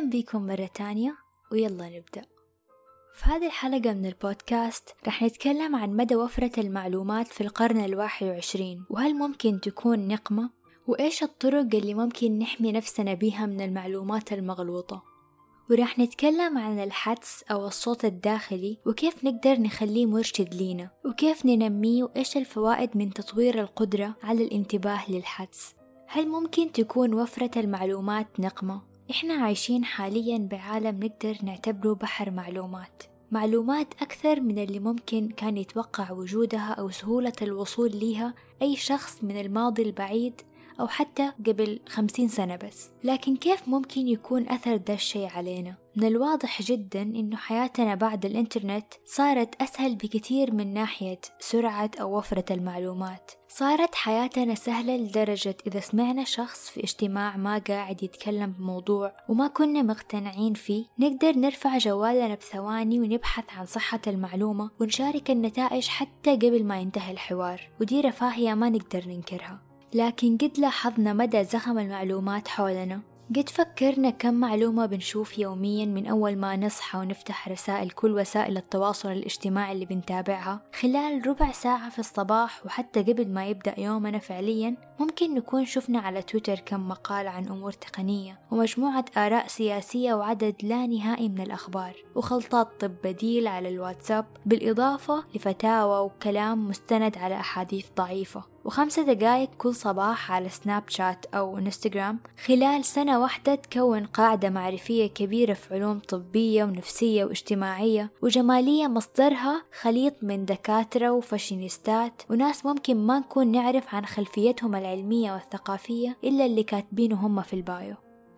أهلا بكم مرة تانية ويلا نبدأ. في هذه الحلقة من البودكاست رح نتكلم عن مدى وفرة المعلومات في القرن الواحد وعشرين وهل ممكن تكون نقمة؟ وإيش الطرق اللي ممكن نحمي نفسنا بيها من المعلومات المغلوطة؟ ورح نتكلم عن الحدس أو الصوت الداخلي وكيف نقدر نخليه مرشد لينا وكيف ننميه وإيش الفوائد من تطوير القدرة على الانتباه للحدس. هل ممكن تكون وفرة المعلومات نقمة؟ إحنا عايشين حاليا بعالم نقدر نعتبره بحر معلومات معلومات أكثر من اللي ممكن كان يتوقع وجودها أو سهولة الوصول ليها أي شخص من الماضي البعيد أو حتى قبل خمسين سنة بس لكن كيف ممكن يكون أثر ده الشي علينا؟ من الواضح جدا إنه حياتنا بعد الإنترنت صارت أسهل بكثير من ناحية سرعة أو وفرة المعلومات. صارت حياتنا سهلة لدرجة إذا سمعنا شخص في اجتماع ما قاعد يتكلم بموضوع وما كنا مقتنعين فيه نقدر نرفع جوالنا بثواني ونبحث عن صحة المعلومة ونشارك النتائج حتى قبل ما ينتهي الحوار. ودي رفاهية ما نقدر ننكرها. لكن قد لاحظنا مدى زخم المعلومات حولنا. قد فكرنا كم معلومة بنشوف يوميا من أول ما نصحى ونفتح رسائل كل وسائل التواصل الاجتماعي اللي بنتابعها. خلال ربع ساعة في الصباح وحتى قبل ما يبدأ يومنا فعليا ممكن نكون شفنا على تويتر كم مقال عن أمور تقنية ومجموعة آراء سياسية وعدد لا نهائي من الأخبار وخلطات طب بديل على الواتساب بالإضافة لفتاوى وكلام مستند على أحاديث ضعيفة. وخمسة دقايق كل صباح على سناب شات أو إنستغرام. خلال سنة واحدة تكون قاعدة معرفية كبيرة في علوم طبية ونفسية واجتماعية وجمالية مصدرها خليط من دكاترة وفاشينيستات وناس ممكن ما نكون نعرف عن خلفيتهم العلمية والثقافية إلا اللي كاتبينه هم في البايو.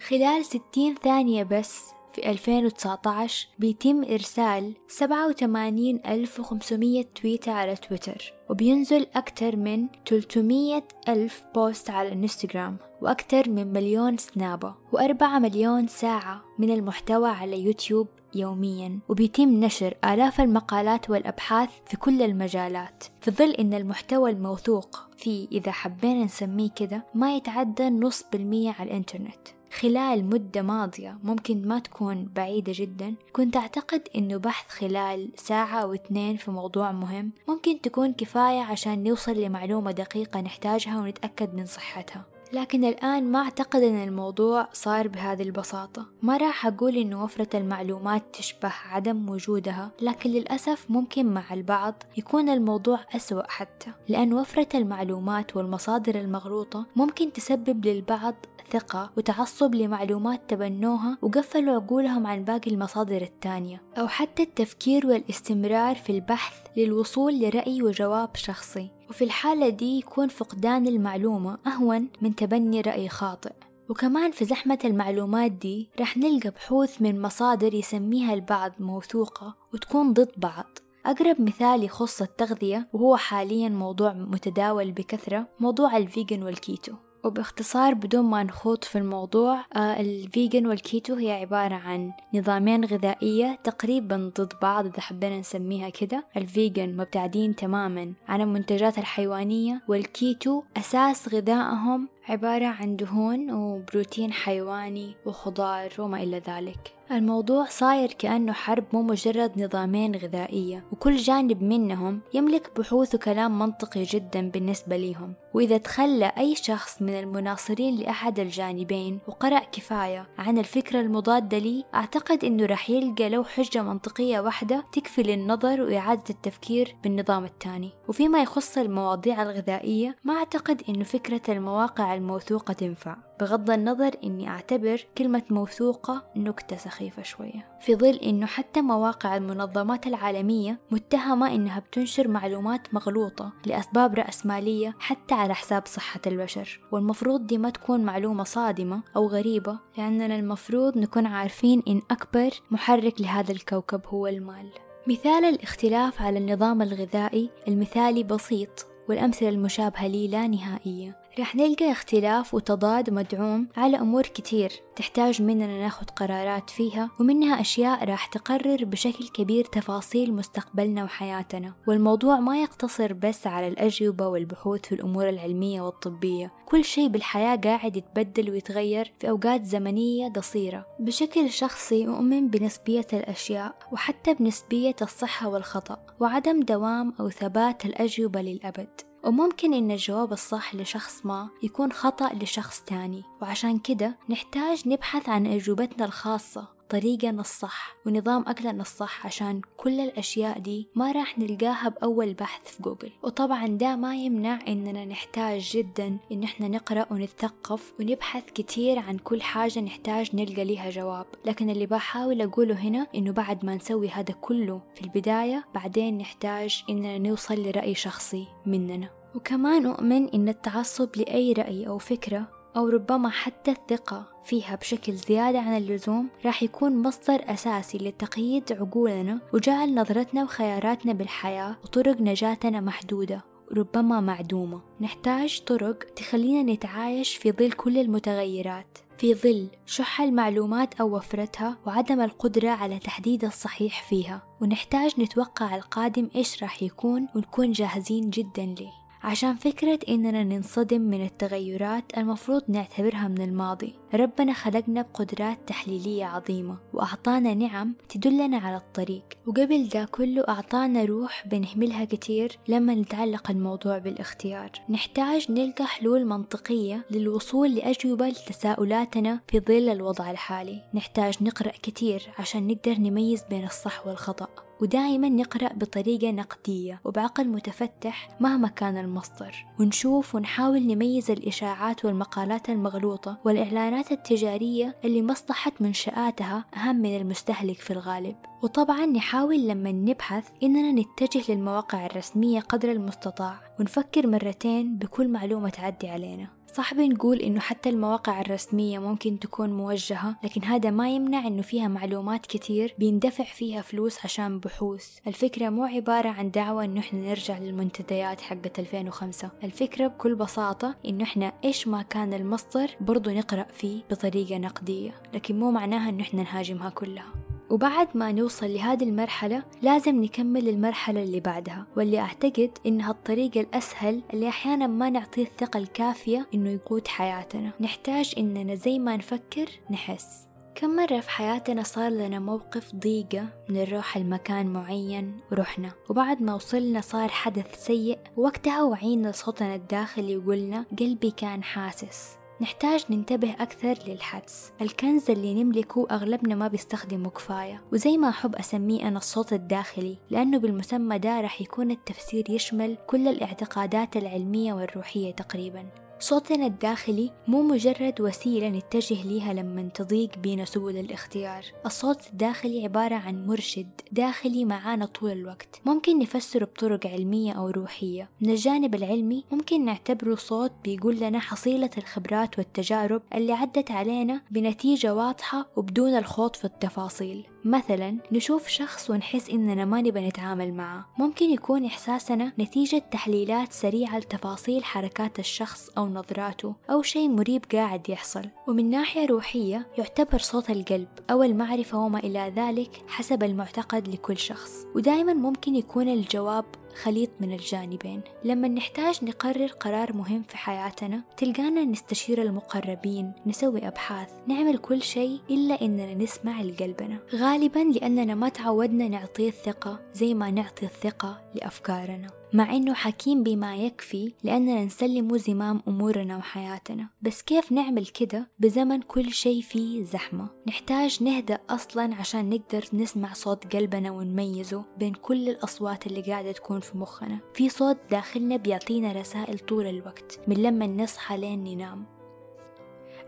خلال ستين ثانية بس في 2019 بيتم إرسال 87500 تويتة على تويتر وبينزل أكثر من 300 ألف بوست على الإنستغرام وأكثر من مليون سنابة وأربعة مليون ساعة من المحتوى على يوتيوب يوميا وبيتم نشر آلاف المقالات والأبحاث في كل المجالات. في ظل إن المحتوى الموثوق فيه إذا حبينا نسميه كده ما يتعدى نص بالمية على الإنترنت. خلال مدة ماضية ممكن ما تكون بعيدة جدا كنت أعتقد إنه بحث خلال ساعة أو اثنين في موضوع مهم. ممكن تكون كفاية عشان نوصل لمعلومة دقيقة نحتاجها ونتأكد من صحتها. لكن الآن ما أعتقد أن الموضوع صار بهذه البساطة. ما راح أقول أن وفرة المعلومات تشبه عدم وجودها لكن للأسف ممكن مع البعض يكون الموضوع أسوأ حتى. لأن وفرة المعلومات والمصادر المغلوطة ممكن تسبب للبعض ثقة وتعصب لمعلومات تبنوها وقفلوا عقولهم عن باقي المصادر التانية أو حتى التفكير والاستمرار في البحث للوصول لرأي وجواب شخصي. وفي الحالة دي يكون فقدان المعلومة أهون من تبني رأي خاطئ. وكمان في زحمة المعلومات دي رح نلقى بحوث من مصادر يسميها البعض موثوقة وتكون ضد بعض. أقرب مثال يخص التغذية وهو حاليا موضوع متداول بكثرة موضوع ال vegan وال keto. وباختصار بدون ما نخوض في الموضوع آه ال vegan وال keto هي عبارة عن نظامين غذائية تقريبا ضد بعض إذا حبينا نسميها كده. ال vegan مبتعدين تماما عن المنتجات الحيوانية والكيتو أساس غذائهم عبارة عن دهون وبروتين حيواني وخضار وما إلى ذلك. الموضوع صاير كأنه حرب مو مجرد نظامين غذائية وكل جانب منهم يملك بحوث وكلام منطقي جدا بالنسبة ليهم. وإذا تخلى أي شخص من المناصرين لأحد الجانبين وقرأ كفاية عن الفكرة المضادة لي أعتقد أنه رح يلقى لو حجة منطقية واحدة تكفي للنظر وإعادة التفكير بالنظام الثاني. وفيما يخص المواضيع الغذائية ما أعتقد أنه فكرة المواقع الموثوقة تنفع. بغض النظر أني أعتبر كلمة موثوقة نكتة سخيفة شوية. في ظل أنه حتى مواقع المنظمات العالمية متهمة أنها بتنشر معلومات مغلوطة لأسباب رأسمالية حتى على حساب صحة البشر. والمفروض دي ما تكون معلومة صادمة أو غريبة لأننا المفروض نكون عارفين إن أكبر محرك لهذا الكوكب هو المال. مثال الاختلاف على النظام الغذائي المثالي بسيط والأمثلة المشابهة لي لا نهائية. رح نلقى اختلاف وتضاد مدعوم على أمور كتير. تحتاج مننا ناخد قرارات فيها ومنها أشياء راح تقرر بشكل كبير تفاصيل مستقبلنا وحياتنا. والموضوع ما يقتصر بس على الأجوبة والبحوث في الأمور العلمية والطبية. كل شيء بالحياة قاعد يتبدل ويتغير في أوقات زمنية قصيرة. بشكل شخصي أؤمن بنسبية الأشياء وحتى بنسبية الصحة والخطأ وعدم دوام أو ثبات الأجوبة للأبد. وممكن إن الجواب الصح لشخص ما يكون خطأ لشخص تاني. وعشان كده نحتاج نبحث عن أجوبتنا الخاصة طريقنا الصح ونظام أكلنا الصح عشان كل الأشياء دي ما راح نلقاها بأول بحث في جوجل. وطبعا ده ما يمنع إننا نحتاج جدا إن إحنا نقرأ ونتثقف ونبحث كتير عن كل حاجة نحتاج نلقى ليها جواب. لكن اللي بحاول أقوله هنا إنه بعد ما نسوي هذا كله في البداية بعدين نحتاج إننا نوصل لرأي شخصي مننا. وكمان أؤمن إن التعصب لأي رأي أو فكرة أو ربما حتى الثقة فيها بشكل زيادة عن اللزوم راح يكون مصدر أساسي لتقييد عقولنا وجعل نظرتنا وخياراتنا بالحياة وطرق نجاتنا محدودة ربما معدومة. نحتاج طرق تخلينا نتعايش في ظل كل المتغيرات في ظل شح المعلومات أو وفرتها وعدم القدرة على تحديد الصحيح فيها. ونحتاج نتوقع القادم إيش راح يكون ونكون جاهزين جدا ليه. عشان فكرة إننا ننصدم من التغيرات المفروض نعتبرها من الماضي. ربنا خلقنا بقدرات تحليلية عظيمة وأعطانا نعم تدلنا على الطريق. وقبل ده كله أعطانا روح بنهملها كتير لما نتعلق الموضوع بالاختيار. نحتاج نلقى حلول منطقية للوصول لأجوبة لتساؤلاتنا في ظل الوضع الحالي. نحتاج نقرأ كتير عشان نقدر نميز بين الصح والخطأ. ودائما نقرأ بطريقة نقدية وبعقل متفتح مهما كان المصدر. ونشوف ونحاول نميز الإشاعات والمقالات المغلوطة والإعلانات التجارية اللي مصلحة منشآتها أهم من المستهلك في الغالب. وطبعا نحاول لما نبحث إننا نتجه للمواقع الرسمية قدر المستطاع ونفكر مرتين بكل معلومة تعدي علينا. صح بنقول إنه حتى المواقع الرسمية ممكن تكون موجهة لكن هذا ما يمنع إنه فيها معلومات كتير بيندفع فيها فلوس عشان بحوث الفكرة مو عبارة عن دعوة إنه إحنا نرجع للمنتديات حقت 2005 الفكرة بكل بساطة إنه إحنا إيش ما كان المصدر برضو نقرأ فيه بطريقة نقدية لكن مو معناها إنه إحنا نهاجمها كلها. وبعد ما نوصل لهذه المرحلة لازم نكمل المرحلة اللي بعدها واللي أعتقد إنها الطريقة الأسهل اللي أحيانا ما نعطيه الثقة الكافية إنه يقود حياتنا. نحتاج إننا زي ما نفكر نحس. كم مرة في حياتنا صار لنا موقف ضيقة نروح لمكان معين ورحنا وبعد ما وصلنا صار حدث سيء وقتها وعينا صوتنا الداخلي يقولنا قلبي كان حاسس. نحتاج ننتبه أكثر للحدس. الكنز اللي نملكه أغلبنا ما بيستخدمه كفاية. وزي ما أحب أسميه أنا الصوت الداخلي لأنه بالمسمى ده رح يكون التفسير يشمل كل الاعتقادات العلمية والروحية تقريبا. صوتنا الداخلي مو مجرد وسيلة نتجه ليها لما تضيق بينا سبل الاختيار. الصوت الداخلي عبارة عن مرشد داخلي معانا طول الوقت. ممكن نفسره بطرق علمية أو روحية. من الجانب العلمي ممكن نعتبره صوت بيقول لنا حصيلة الخبرات والتجارب اللي عدت علينا بنتيجة واضحة وبدون الخوض في التفاصيل. مثلا نشوف شخص ونحس إننا ما نبى نتعامل معه. ممكن يكون إحساسنا نتيجة تحليلات سريعة لتفاصيل حركات الشخص أو نظراته أو شيء مريب قاعد يحصل. ومن ناحية روحية يعتبر صوت القلب أو المعرفة وما إلى ذلك حسب المعتقد لكل شخص. ودائما ممكن يكون الجواب خليط من الجانبين. لما نحتاج نقرر قرار مهم في حياتنا تلقانا نستشير المقربين نسوي أبحاث نعمل كل شيء إلا إننا نسمع لقلبنا. غالبا لأننا ما تعودنا نعطيه الثقة زي ما نعطي الثقة لأفكارنا. مع إنه حكيم بما يكفي لأننا نسلم زمام أمورنا وحياتنا. بس كيف نعمل كده بزمن كل شيء فيه زحمة؟ نحتاج نهدأ أصلا عشان نقدر نسمع صوت قلبنا ونميزه بين كل الأصوات اللي قاعدة تكون في مخنا. في صوت داخلنا بيعطينا رسائل طول الوقت من لما نصحى لين ننام.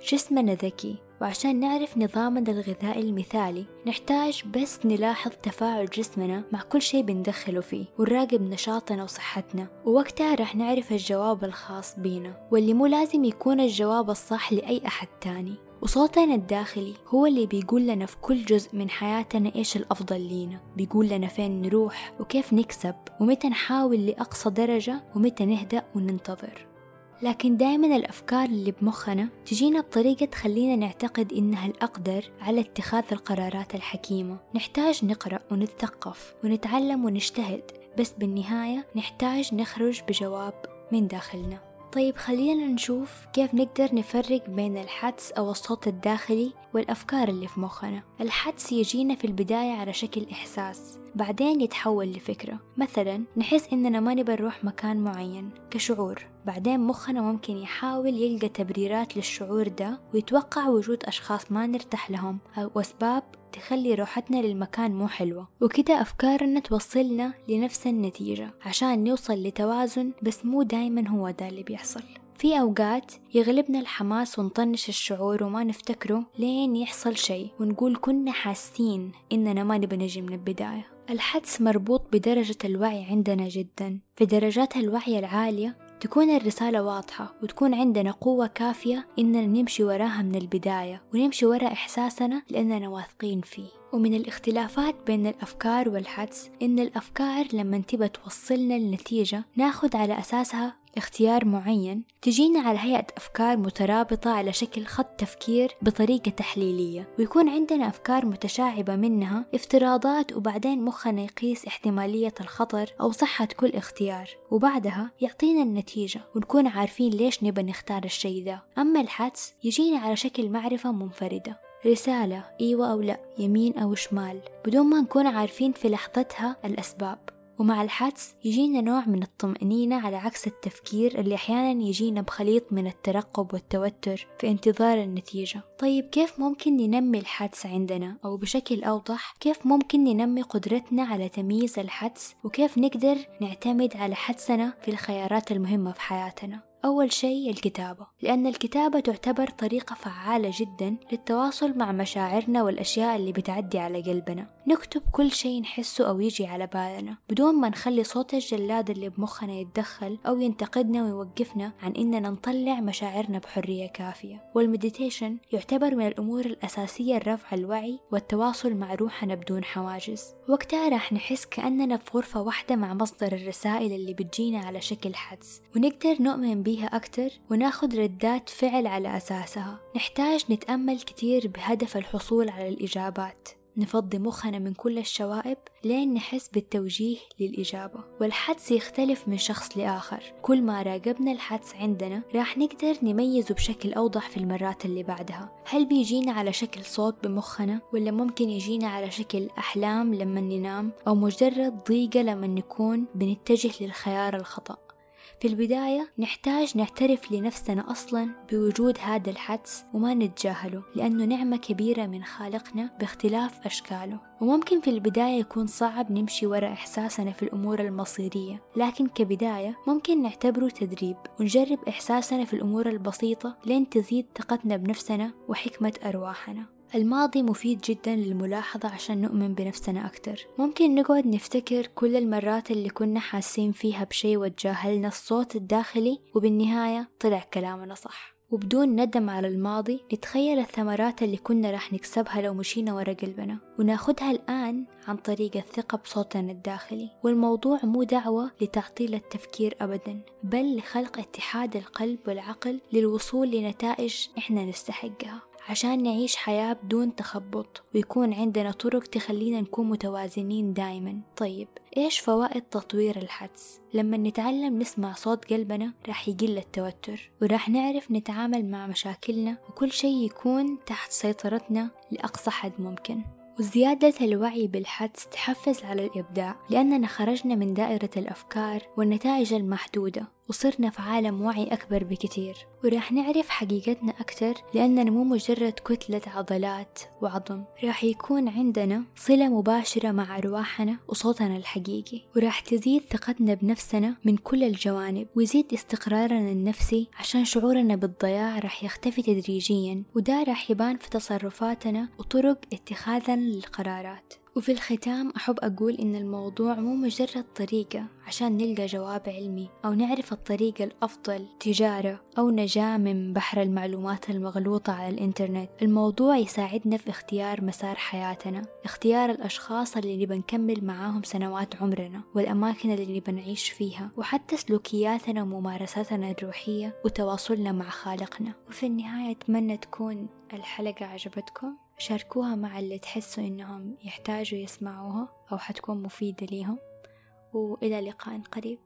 جسمنا ذكي وعشان نعرف نظامنا الغذائي المثالي نحتاج بس نلاحظ تفاعل جسمنا مع كل شيء بندخله فيه ونراقب نشاطنا وصحتنا ووقتها راح نعرف الجواب الخاص بينا واللي مو لازم يكون الجواب الصح لأي أحد تاني. وصوتنا الداخلي هو اللي بيقول لنا في كل جزء من حياتنا إيش الأفضل لينا. بيقول لنا فين نروح وكيف نكسب ومتى نحاول لأقصى درجة ومتى نهدأ وننتظر. لكن دائما الأفكار اللي بمخنا تجينا بطريقة تخلينا نعتقد إنها الأقدر على اتخاذ القرارات الحكيمة. نحتاج نقرأ ونتثقف ونتعلم ونجتهد بس بالنهاية نحتاج نخرج بجواب من داخلنا. طيب خلينا نشوف كيف نقدر نفرق بين الحدس أو الصوت الداخلي والأفكار اللي في مخنا. الحدس يجينا في البداية على شكل إحساس. بعدين يتحول لفكرة. مثلا نحس إننا ما نبى نروح مكان معين كشعور. بعدين مخنا ممكن يحاول يلقى تبريرات للشعور ده ويتوقع وجود أشخاص ما نرتاح لهم أو أسباب تخلي روحتنا للمكان مو حلوة. وكده أفكارنا توصلنا لنفس النتيجة عشان نوصل لتوازن بس مو دايما هو ده اللي بيحصل. في أوقات يغلبنا الحماس ونطنش الشعور وما نفتكره لين يحصل شيء ونقول كنا حاسين إننا ما نبي نجي من البداية. الحدس مربوط بدرجة الوعي عندنا جدا. في درجات الوعي العالية تكون الرسالة واضحة وتكون عندنا قوة كافية إننا نمشي وراها من البداية ونمشي ورا إحساسنا لأننا واثقين فيه. ومن الاختلافات بين الأفكار والحدس إن الأفكار لما تبى توصلنا لنتيجة ناخد على أساسها اختيار معين تجينا على هيئة أفكار مترابطة على شكل خط تفكير بطريقة تحليلية ويكون عندنا أفكار متشعبة منها افتراضات وبعدين مخنا يقيس احتمالية الخطر أو صحة كل اختيار وبعدها يعطينا النتيجة ونكون عارفين ليش نبى نختار الشيء ذا أما الحدس يجينا على شكل معرفة منفردة رسالة أيوة أو لا يمين أو شمال بدون ما نكون عارفين في لحظتها الأسباب. ومع الحدس يجينا نوع من الطمأنينة على عكس التفكير اللي أحيانا يجينا بخليط من الترقب والتوتر في انتظار النتيجة. طيب كيف ممكن ننمي الحدس عندنا؟ أو بشكل أوضح كيف ممكن ننمي قدرتنا على تمييز الحدس؟ وكيف نقدر نعتمد على حدسنا في الخيارات المهمة في حياتنا؟ أول شيء الكتابة. لأن الكتابة تعتبر طريقة فعالة جدا للتواصل مع مشاعرنا والأشياء اللي بتعدي على قلبنا. نكتب كل شيء نحسه أو يجي على بالنا. بدون ما نخلي صوت الجلاد اللي بمخنا يتدخل أو ينتقدنا ويوقفنا عن إننا نطلع مشاعرنا بحرية كافية. والمديتيشن يعتبر من الأمور الأساسية لرفع الوعي والتواصل مع روحنا بدون حواجز. وقتها راح نحس كأننا في غرفة واحدة مع مصدر الرسائل اللي بتجينا على شكل حدس. ونقدر نؤمن بيها أكتر وناخد ردات فعل على أساسها. نحتاج نتأمل كتير بهدف الحصول على الإجابات. نفضي مخنا من كل الشوائب لين نحس بالتوجيه للإجابة والحدس يختلف من شخص لآخر. كل ما راقبنا الحدس عندنا راح نقدر نميزه بشكل أوضح في المرات اللي بعدها. هل بيجينا على شكل صوت بمخنا ولا ممكن يجينا على شكل أحلام لما ننام أو مجرد ضيقة لما نكون بنتجه للخيار الخطأ؟ في البداية نحتاج نعترف لنفسنا أصلا بوجود هذا الحدس وما نتجاهله لأنه نعمة كبيرة من خالقنا باختلاف أشكاله. وممكن في البداية يكون صعب نمشي وراء إحساسنا في الأمور المصيرية لكن كبداية ممكن نعتبره تدريب ونجرب إحساسنا في الأمور البسيطة لين تزيد ثقتنا بنفسنا وحكمة أرواحنا. الماضي مفيد جدا للملاحظة عشان نؤمن بنفسنا أكتر. ممكن نقعد نفتكر كل المرات اللي كنا حاسين فيها بشي وتجاهلنا الصوت الداخلي وبالنهاية طلع كلامنا صح. وبدون ندم على الماضي نتخيل الثمرات اللي كنا راح نكسبها لو مشينا ورا قلبنا. وناخدها الآن عن طريق الثقة بصوتنا الداخلي. والموضوع مو دعوة لتعطيل التفكير أبدا بل لخلق اتحاد القلب والعقل للوصول لنتائج إحنا نستحقها. عشان نعيش حياة بدون تخبط ويكون عندنا طرق تخلينا نكون متوازنين دايما. طيب إيش فوائد تطوير الحدس؟ لما نتعلم نسمع صوت قلبنا راح يقل التوتر وراح نعرف نتعامل مع مشاكلنا وكل شيء يكون تحت سيطرتنا لأقصى حد ممكن. وزيادة الوعي بالحدس تحفز على الإبداع لأننا خرجنا من دائرة الأفكار والنتائج المحدودة. وصرنا في عالم وعي أكبر بكتير. وراح نعرف حقيقتنا أكتر لأننا مو مجرد كتلة عضلات وعظم. راح يكون عندنا صلة مباشرة مع أرواحنا وصوتنا الحقيقي. وراح تزيد ثقتنا بنفسنا من كل الجوانب ويزيد استقرارنا النفسي عشان شعورنا بالضياع راح يختفي تدريجيا وده راح يبان في تصرفاتنا وطرق اتخاذنا للقرارات. وفي الختام أحب أقول إن الموضوع مو مجرد طريقة عشان نلقى جواب علمي أو نعرف الطريقة الأفضل تجارة أو نجاة من بحر المعلومات المغلوطة على الإنترنت. الموضوع يساعدنا في اختيار مسار حياتنا اختيار الأشخاص اللي نبى نكمل معاهم سنوات عمرنا والأماكن اللي نبى نعيش فيها وحتى سلوكياتنا وممارساتنا الروحية وتواصلنا مع خالقنا. وفي النهاية أتمنى تكون الحلقة عجبتكم. شاركوها مع اللي تحسوا إنهم يحتاجوا يسمعوها أو حتكون مفيدة ليهم. وإلى لقاء قريب.